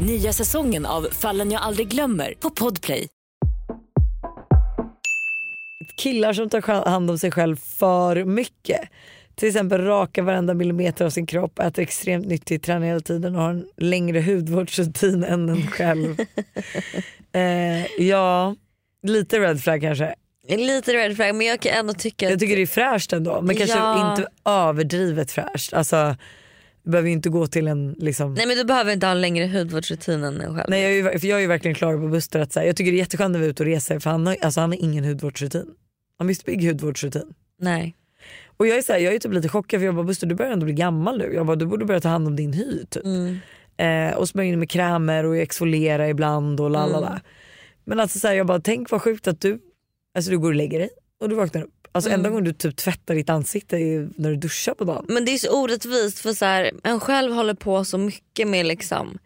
Nya säsongen av Fallen jag aldrig glömmer på Podplay. Killar som tar hand om sig själv för mycket. Till exempel raka varenda millimeter av sin kropp, äter extremt nyttigt, tränar hela tiden och har en längre hudvårdsrutin än en själv. (laughs) eh, ja, lite red flag kanske. Lite red flag men jag kan ändå tycka att Jag tycker det är fräscht ändå men kanske Ja. inte överdrivet fräscht. Alltså, du behöver ju inte gå till en liksom... Nej men du behöver inte ha en längre hudvårdsrutin än en själv. Nej, jag, är ju, för jag är ju verkligen klar på Buster att så här, jag tycker det är jätteskönt när vi är ute och reser för han har, alltså, han har ingen hudvårdsrutin. Han har bygg hudvårdsrutin. Nej. Och jag är, så här, jag är typ lite chockad för jag bara Buster du börjar ändå bli gammal nu. Jag bara du borde börja ta hand om din hy typ. Mm. Eh, och smörja in med krämer och exfoliera ibland och lalala. Mm. Men alltså så här, jag bara tänk vad sjukt att du, alltså du går och lägger dig och du vaknar upp. Alltså Mm. enda gången du typ tvättar ditt ansikte är när du duschar på dagen. Men det är så orättvist för så här, en själv håller på så mycket med liksom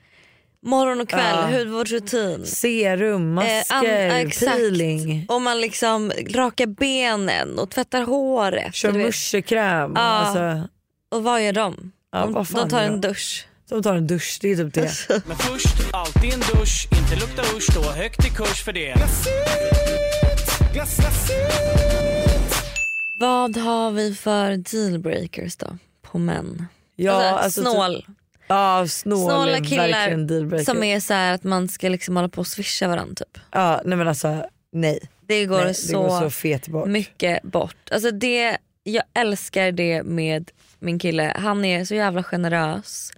morgon och kväll, Ja. hudvårdsrutin. Serum, Eh, an- masker, ja, exakt. peeling, Och man liksom rakar benen och tvättar håret. kör muschekräm. Ja. Alltså, Och vad gör de? Ja, de, de tar en dusch. de tar en dusch, det är typ det. Men först, alltid en dusch, inte lukta usch då, högt i kurs för det. Vad har vi för dealbreakers då på män? Ja, alltså, alltså, snål. Typ, ja, snål Snåla killar som är så här att man ska liksom hålla på och swisha varandra typ. Ja, nej men alltså nej. Det går, nej så, det går så fet bort. mycket bort. Alltså det, jag älskar det med min kille. Han är så jävla generös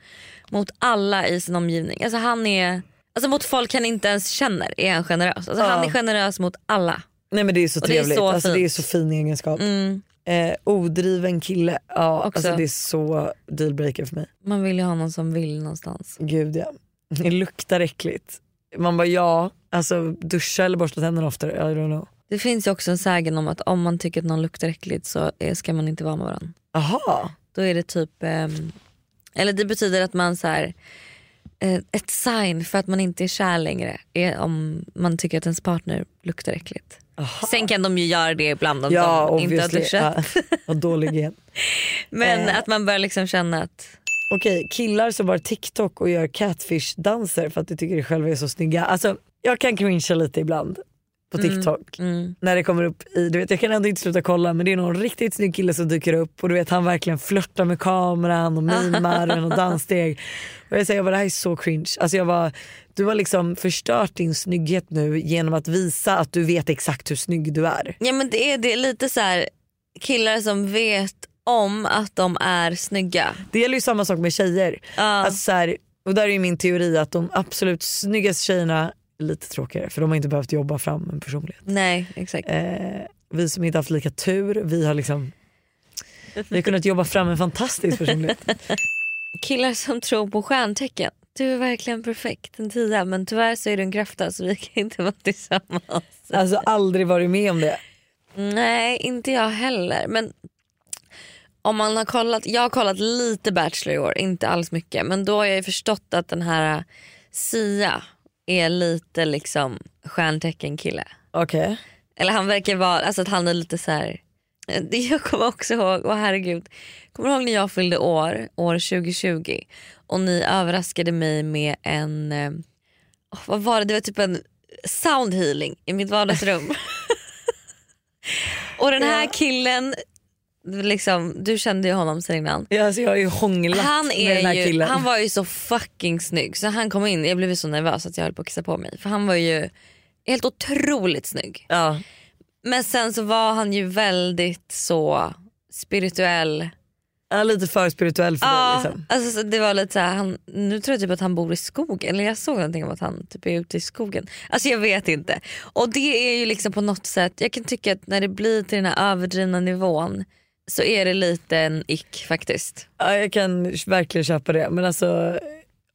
mot alla i sin omgivning. Alltså han är, alltså mot folk han inte ens känner är han generös. Alltså Ja. Han är generös mot alla. Nej men det är så Och det är trevligt, så alltså, det är så fin egenskap. Mm. Eh, odriven kille, ja Också. alltså det är så dealbreaker för mig. Man vill ju ha någon som vill någonstans. Gud ja. Det luktar äckligt. Man bara ja, alltså duscha eller borsta tänderna oftare, I don't know. Det finns ju också en sägen om att om man tycker att någon luktar äckligt så är- ska man inte vara med varandra. Aha. Då är det typ, ehm, eller det betyder att man så här, eh, ett sign för att man inte är kär längre är om man tycker att ens partner luktar äckligt. Sen kan de ju göra det ibland om Ja de inte har duschat. Ja, (laughs) och dålig igen. (laughs) Men Eh. att man börjar liksom känna att Okej, killar som har TikTok och gör catfish-danser för att de tycker de själva är så snygga. Alltså, jag kan cringea lite ibland på TikTok. När det kommer upp i, du vet jag kan ändå inte sluta kolla men det är någon riktigt snygg kille som dyker upp och du vet han verkligen flörtar med kameran och mimar och (laughs) danssteg. Och jag säger bara, det här är så cringe. Alltså jag var, du har liksom förstört din snygghet nu genom att visa att du vet exakt hur snygg du är. Ja men det är, det är lite så här killar som vet om att de är snygga. Det gäller ju samma sak med tjejer. Alltså så här, och där är ju min teori att de absolut snyggaste tjejerna lite tråkigare för de har inte behövt jobba fram en personlighet. Nej exakt. Eh, vi som inte haft lika tur, vi har liksom vi har kunnat jobba fram en fantastisk personlighet. (laughs) Killar som tror på stjärntecken. Du är verkligen perfekt, en tia men tyvärr så är du en kräfta så vi kan inte vara tillsammans. Alltså aldrig varit med om det. Nej inte jag heller men om man har kollat, jag har kollat lite Bachelor i år, inte alls mycket men då har jag ju förstått att den här Sia är lite liksom stjärntecken-kille. Okej. Eller han verkar vara, alltså att han är lite så här. Det jag kommer också ihåg, och herregud. Kommer du ihåg när jag fyllde år, år 2020 och ni överraskade mig med en, eh, åh, vad var det, det var typ en sound healing i mitt vardagsrum. (laughs) och den här killen, liksom, du kände ju honom sen innan. Ja, alltså jag har ju hånglat Han, med den är här ju, killen. han var ju så fucking snygg så han kom in, jag blev så nervös att jag höll på att kissa på mig. För han var ju helt otroligt snygg. Ja. Men sen så var han ju väldigt så spirituell. Ja, lite för spirituell för dig Ja, liksom. alltså, så det var lite så här, han, nu tror jag typ att han bor i skogen. Eller jag såg någonting om att han typ är ute i skogen. Alltså jag vet inte. Och det är ju liksom på något sätt, jag kan tycka att när det blir till den här överdrivna nivån så är det lite en ick faktiskt. Ja, jag kan verkligen köpa det. Men alltså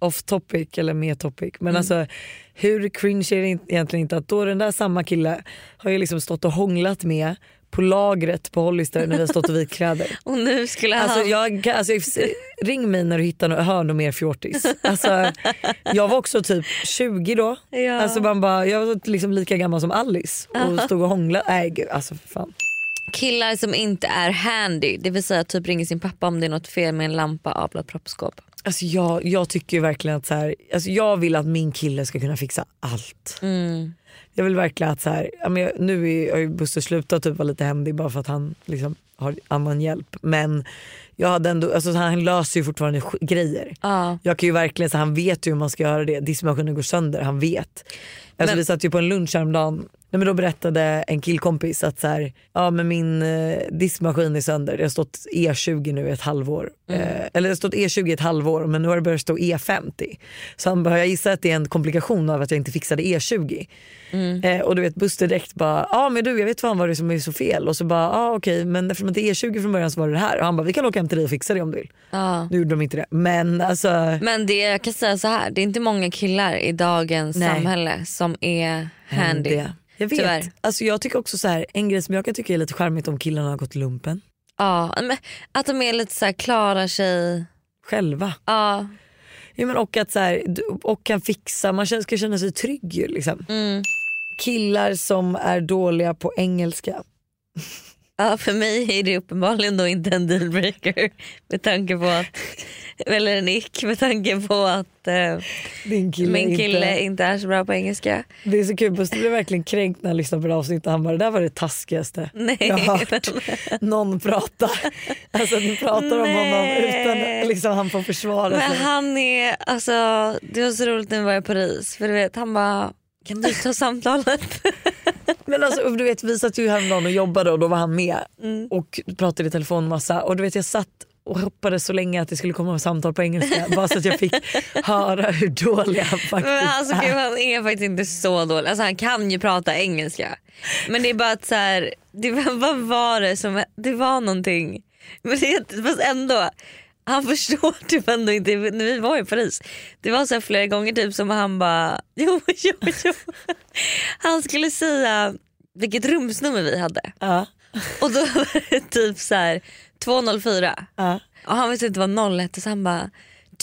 off topic eller med topic. Men alltså hur cringe är det egentligen inte att då den där samma kille har ju liksom stått och hånglat med på lagret på Hollister när vi har stått och vikt kläder. (laughs) Och nu skulle Alltså, han... jag, alltså, ring mig när du hittar något, hör något mer fjortis. Alltså, jag var också typ 20 då. Ja. Alltså, man bara, jag var liksom lika gammal som Alice och stod och hånglade. Nej gud alltså fan. Killar som inte är handy, det vill säga typ ringer sin pappa om det är något fel med en lampa, avlat proppskåp. Alltså jag, jag tycker verkligen att så här, alltså jag vill att min kille ska kunna fixa allt. Mm. Jag vill verkligen att så här, nu är, har ju Buster slutat typ vara lite händig bara för att han liksom har annan hjälp. Men jag hade ändå, alltså, han löser ju fortfarande grejer. Ja. Jag kan ju verkligen, så han vet ju hur man ska göra det. Diskmaskinen går sönder, han vet. Alltså, Men- vi satt ju på en lunch häromdagen Nej, men då berättade en killkompis att så här, ja, men min eh, diskmaskin är sönder. Det har stått E20 nu i ett halvår. Mm. Eh, eller det har stått E20 i ett halvår men nu har det börjat stå E50. Så han bara, jag gissar att det är en komplikation av att jag inte fixade E20. Mm. Eh, och du vet Buster direkt bara, ja men du jag vet fan vad det är som är så fel. Och så bara, ja okej men eftersom det är E20 från början så var det det här. Och han bara, vi kan åka hem till dig och fixa det om du vill. Ja. Nu gjorde de inte det. Men alltså, Men det, jag kan säga så här, det är inte många killar i dagens Nej. samhälle som är handy. det. Jag vet. Tyvärr. Alltså, jag tycker också så här, en grej som jag kan tycka är lite charmigt om killarna har gått lumpen. Ja, men att de är lite så här, klarar sig. Själva. Ja. Ja, men och, att så här, och kan fixa, man ska känna sig trygg ju, liksom. Mm. Killar som är dåliga på engelska. ja, för mig är det uppenbarligen då inte en dealbreaker med tanke på att, eller en ick med tanke på att eh, Din kille min inte- kille inte är så bra på engelska. Det är så kul, Buster blev verkligen kränkt när han lyssnade på det avsnittet. Han bara, det där var det taskigaste Nej. jag har hört någon prata. Alltså ni pratar om honom utan liksom, han får försvara Men sig. han är, alltså det var så roligt när vi var i Paris för du vet han bara kan du ta samtalet? (laughs) Men alltså, du vet, vi satt ju häromdagen och jobbade och då var han med Mm. och pratade i telefon massa. Och du vet, jag satt och hoppades så länge att det skulle komma samtal på engelska bara så att jag fick höra hur dålig han faktiskt Men alltså, är. han är faktiskt inte så dålig. Alltså, han kan ju prata engelska. Men det är bara att så här, det, var- vad var det som, det var någonting. Men det, fast ändå, han förstår (laughs) typ ändå inte, när vi var i Paris. Det var så här flera gånger typ som han bara, (laughs) jo jo jo. Han skulle säga vilket rumsnummer vi hade. Ja. Och då var det typ så här 204. Ja. Och han visste inte vad 0 hette så han bara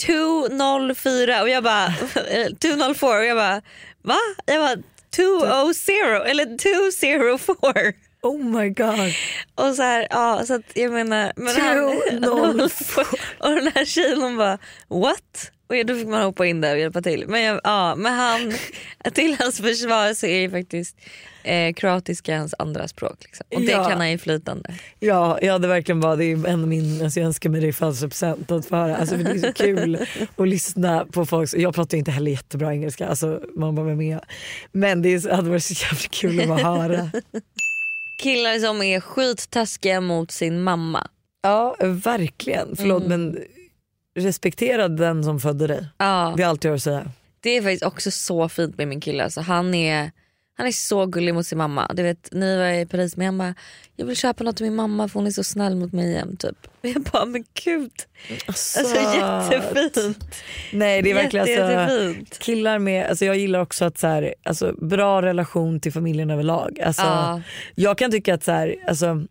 204 och jag bara (laughs) 204 och jag bara va? Jag bara 200 eller 204. Oh my god. Och så här, ja så att jag menar. Men Two, han, noll, (laughs) och den här tjejen hon bara what? Och då fick man hoppa in där och hjälpa till. Men, jag, ja, men han, till hans försvar så är ju faktiskt eh, kroatiska hans andra språk. Liksom. Och det Ja. kan han ju flytande. Ja, jag hade verkligen bara, det är en min, alltså jag önskar mig det i födelsedagspresent att få höra. Alltså, det är så kul (laughs) att lyssna på folk. Jag pratar inte heller jättebra engelska, alltså, man bara är jag? Men det är, hade varit så jävla kul att bara höra. (laughs) Killar som är skittaskiga mot sin mamma. Ja, verkligen. Förlåt men respektera den som födde dig. Ja. Det är allt jag har att säga. Det är faktiskt också så fint med min kille. Alltså, han, är, han är så gullig mot sin mamma. Du vet, när vi var i Paris med han bara, jag vill köpa något till min mamma för hon är så snäll mot mig jämt. Typ. Jag bara, men gud. Alltså jättefint. Nej det är verkligen Jätte, alltså, jättefint. killar med, alltså jag gillar också att så här, alltså, bra relation till familjen överlag. Alltså, Ja. Jag kan tycka att så här, alltså,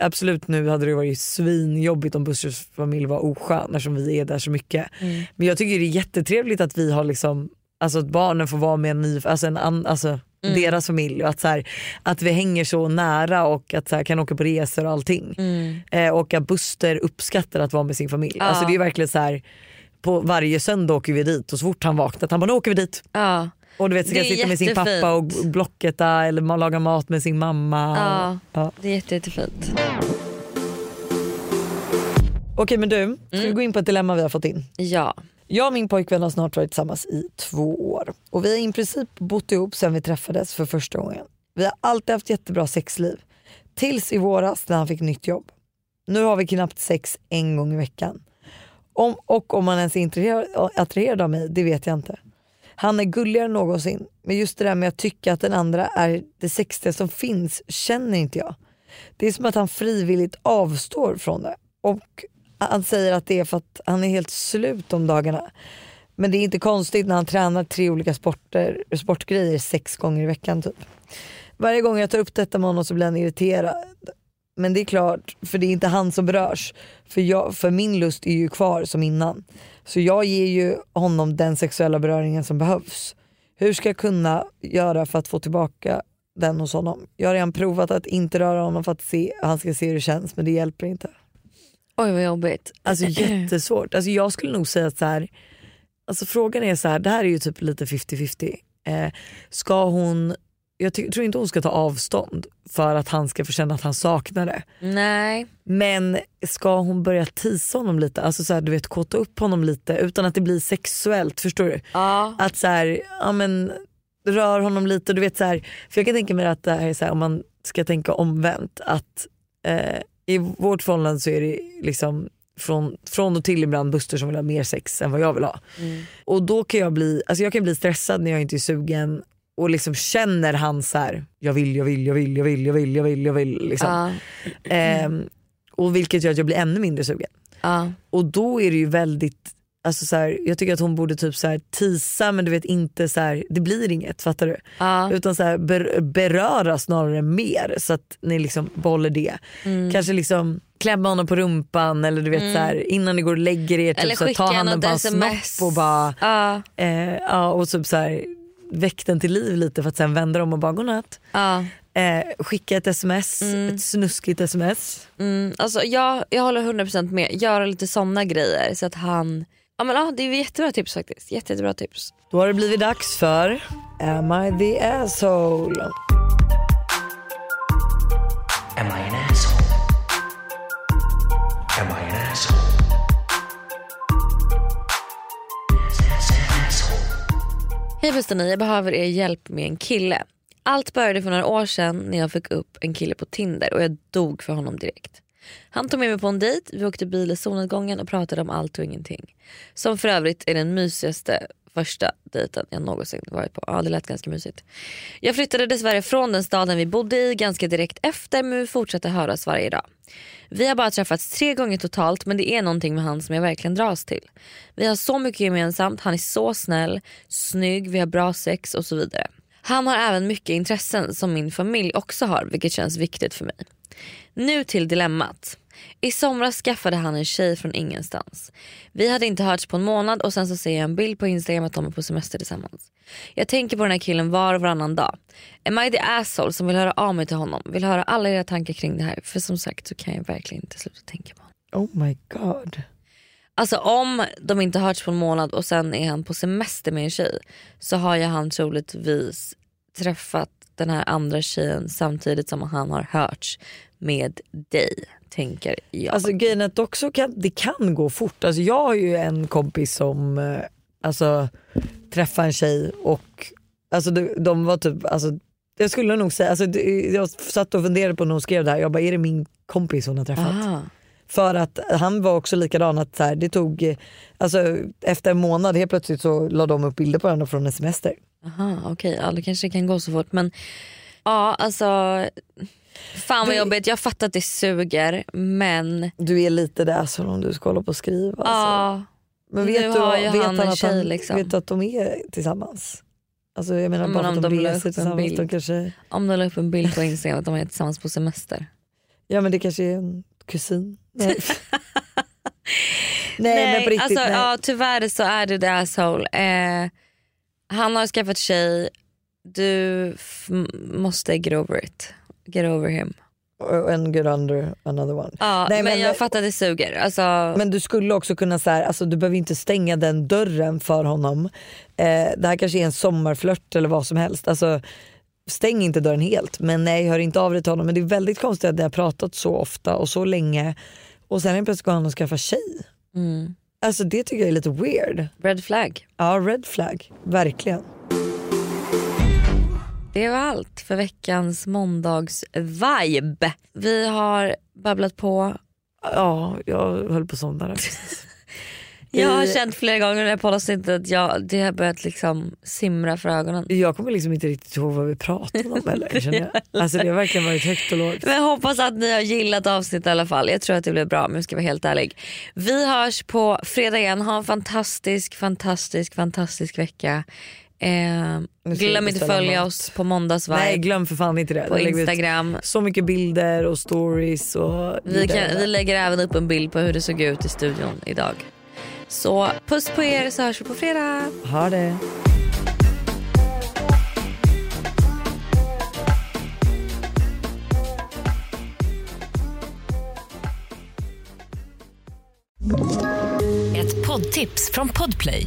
absolut nu hade det varit svinjobbigt om Bussers familj var oskön eftersom vi är där så mycket. Mm. Men jag tycker det är jättetrevligt att vi har liksom, alltså att barnen får vara med en ny, alltså en an, alltså Mm. deras familj och att, så här, att vi hänger så nära och att så här, kan åka på resor och allting. Mm. Eh, och att Buster uppskattar att vara med sin familj. Ja. Alltså det är verkligen så här på varje söndag åker vi dit och så fort han vaknat han bara nu åker vi dit. Ja. Och du vet så kan sitta med sin pappa och blocketa eller laga mat med sin mamma. Ja, Ja. det är jätte, jättefint. Okej men du, ska Mm. vi gå in på ett dilemma vi har fått in? Ja. Jag och min pojkvän har snart varit tillsammans i två år och vi har i princip bott ihop sedan vi träffades för första gången. Vi har alltid haft jättebra sexliv. Tills i våras när han fick nytt jobb. Nu har vi knappt sex en gång i veckan. Om, och om han ens är attraherad av mig, det vet jag inte. Han är gulligare än någonsin, men just det där med att tycka att den andra är det sexiga som finns känner inte jag. Det är som att han frivilligt avstår från det. Och han säger att det är för att han är helt slut om dagarna. Men det är inte konstigt när han tränar tre olika sporter, sportgrejer sex gånger i veckan typ. Varje gång jag tar upp detta med honom så blir han irriterad. Men det är klart, för det är inte han som berörs. För, jag, för min lust är ju kvar som innan. Så jag ger ju honom den sexuella beröringen som behövs. Hur ska jag kunna göra för att få tillbaka den hos honom? Jag har redan provat att inte röra honom för att se, han ska se hur det känns men det hjälper inte. Oj vad jobbigt. Alltså jättesvårt. Alltså, jag skulle nog säga att så här, alltså, frågan är så här, det här är ju typ lite 50-50. Eh, ska hon, jag tror inte hon ska ta avstånd för att han ska få känna att han saknar det. Nej. Men ska hon börja tisa honom lite, alltså så här, du vet kåta upp honom lite utan att det blir sexuellt, förstår du? Ja. Att så här, ja men rör honom lite, du vet så här, för jag kan tänka mig att det här är så här, om man ska tänka omvänt att eh, i vårt förhållande så är det liksom från, från och till ibland Buster som vill ha mer sex än vad jag vill ha. Mm. Och då kan jag bli, alltså jag kan bli stressad när jag inte är sugen och liksom känner han så här, jag vill, jag vill, jag vill, jag vill, jag vill, jag vill, jag vill. Liksom. Ja. Ehm, och vilket gör att jag blir ännu mindre sugen. Ja. Och då är det ju väldigt, alltså så här, jag tycker att hon borde typ så här tisa men du vet inte så här, det blir inget, fattar du? Ja. Utan så här, ber, beröra snarare mer så att ni liksom behåller det. Mm. Kanske liksom klämma honom på rumpan eller du vet Mm. så här, innan ni går och lägger er, Eller typ, så här, ta handen på hans sms. snopp och bara Ja. eh, ja, och typ så här, väck den till liv lite för att sen vända om och bara godnatt. Ja. Eh, skicka ett sms, ett snuskigt sms. Mm, alltså jag, jag håller 100% med. Göra lite såna grejer så att han... Ja, men, ja, det är jättebra tips faktiskt. Jätte, jättebra tips. Då har det blivit dags för Am I the asshole? Am I an asshole? Am I an asshole? Hej bästa ni, jag behöver er hjälp med en kille. Allt började för några år sedan när jag fick upp en kille på Tinder och jag dog för honom direkt. Han tog med mig på en dejt, vi åkte bil i solnedgången och pratade om allt och ingenting. Som för övrigt är den mysigaste första dejten jag någonsin varit på. Ja det lät ganska mysigt. Jag flyttade dessvärre från den staden vi bodde i ganska direkt efter men vi fortsatte höras varje dag. Vi har bara träffats tre gånger totalt men det är någonting med han som jag verkligen dras till. Vi har så mycket gemensamt, han är så snäll, snygg, vi har bra sex och så vidare. Han har även mycket intressen som min familj också har vilket känns viktigt för mig. Nu till dilemmat. I somras skaffade han en tjej från ingenstans. Vi hade inte hörts på en månad och sen så ser jag en bild på Instagram att de är på semester tillsammans. Jag tänker på den här killen var och varannan dag. Am I the asshole som vill höra av mig till honom? Vill höra alla era tankar kring det här. För som sagt så kan jag verkligen inte sluta tänka på honom. Oh my god. Alltså om de inte hörts på en månad och sen är han på semester med en tjej så har ju han troligtvis träffat den här andra tjejen samtidigt som han har hörts med dig. Tänker jag. Alltså grejen att också kan, det kan gå fort. Alltså, jag har ju en kompis som eh, alltså, träffade en tjej och alltså, de, de var typ, alltså, jag skulle nog säga, alltså, jag satt och funderade på när hon skrev det här, jag bara är det min kompis hon har träffat? Aha. För att han var också likadan att så här, det tog, eh, alltså, efter en månad helt plötsligt så la de upp bilder på varandra från en semester. Aha, okej, ja, det kanske kan gå så fort. Men ja, alltså. Fan vad Du- jobbigt. Jag fattar att det suger men Du är lite där som om du ska hålla på och skriva. Alltså. ja. Men vet nu du, har ju vet han en att tjej, han, liksom. vet du att de är tillsammans? Alltså jag menar Men bara om att de, de reser tillsammans. De kanske, Om de la upp en bild på Instagram att de är tillsammans på semester. (laughs) ja men det kanske är en kusin. Nej, (laughs) nej, men på riktigt. alltså, nej. Ja, tyvärr så är du the asshole. Eh, han har skaffat tjej, du måste get over it. Get over him. And get under another one. Ja, Nej, men, men- jag fattar det suger. Alltså, Men du skulle också kunna så här, alltså du behöver inte stänga den dörren för honom. Eh, det här kanske är en sommarflört eller vad som helst. Alltså, stäng inte dörren helt men nej hör inte av dig till honom. Men det är väldigt konstigt att ni har pratat så ofta och så länge och sen plötsligt går han och skaffar tjej. mm. Alltså det tycker jag är lite weird. Red flag. Ja red flag, verkligen. Det var allt för veckans måndags-vibe. Vi har babblat på. Ja, jag höll på att somna där. (laughs) Jag har känt flera gånger i det här poddavsnittet att jag, det har börjat liksom simra för ögonen. Jag kommer liksom inte riktigt ihåg vad vi pratade om heller. (laughs) känner jag. Alltså det har verkligen varit högt och lågt. Men jag hoppas att ni har gillat avsnittet i alla fall. Jag tror att det blir bra om jag ska vara helt ärlig. Vi hörs på fredag igen. Ha en fantastisk, fantastisk, fantastisk vecka. Eh, glöm inte följa mat. oss på måndagsvibe Nej glöm för fan inte det. på Instagram. Så mycket bilder och stories. Och Vi, kan, vi lägger även upp en bild på hur det såg ut i studion idag. Så puss på er så hörs vi på fredag. Ha det. Ett poddtips från Podplay.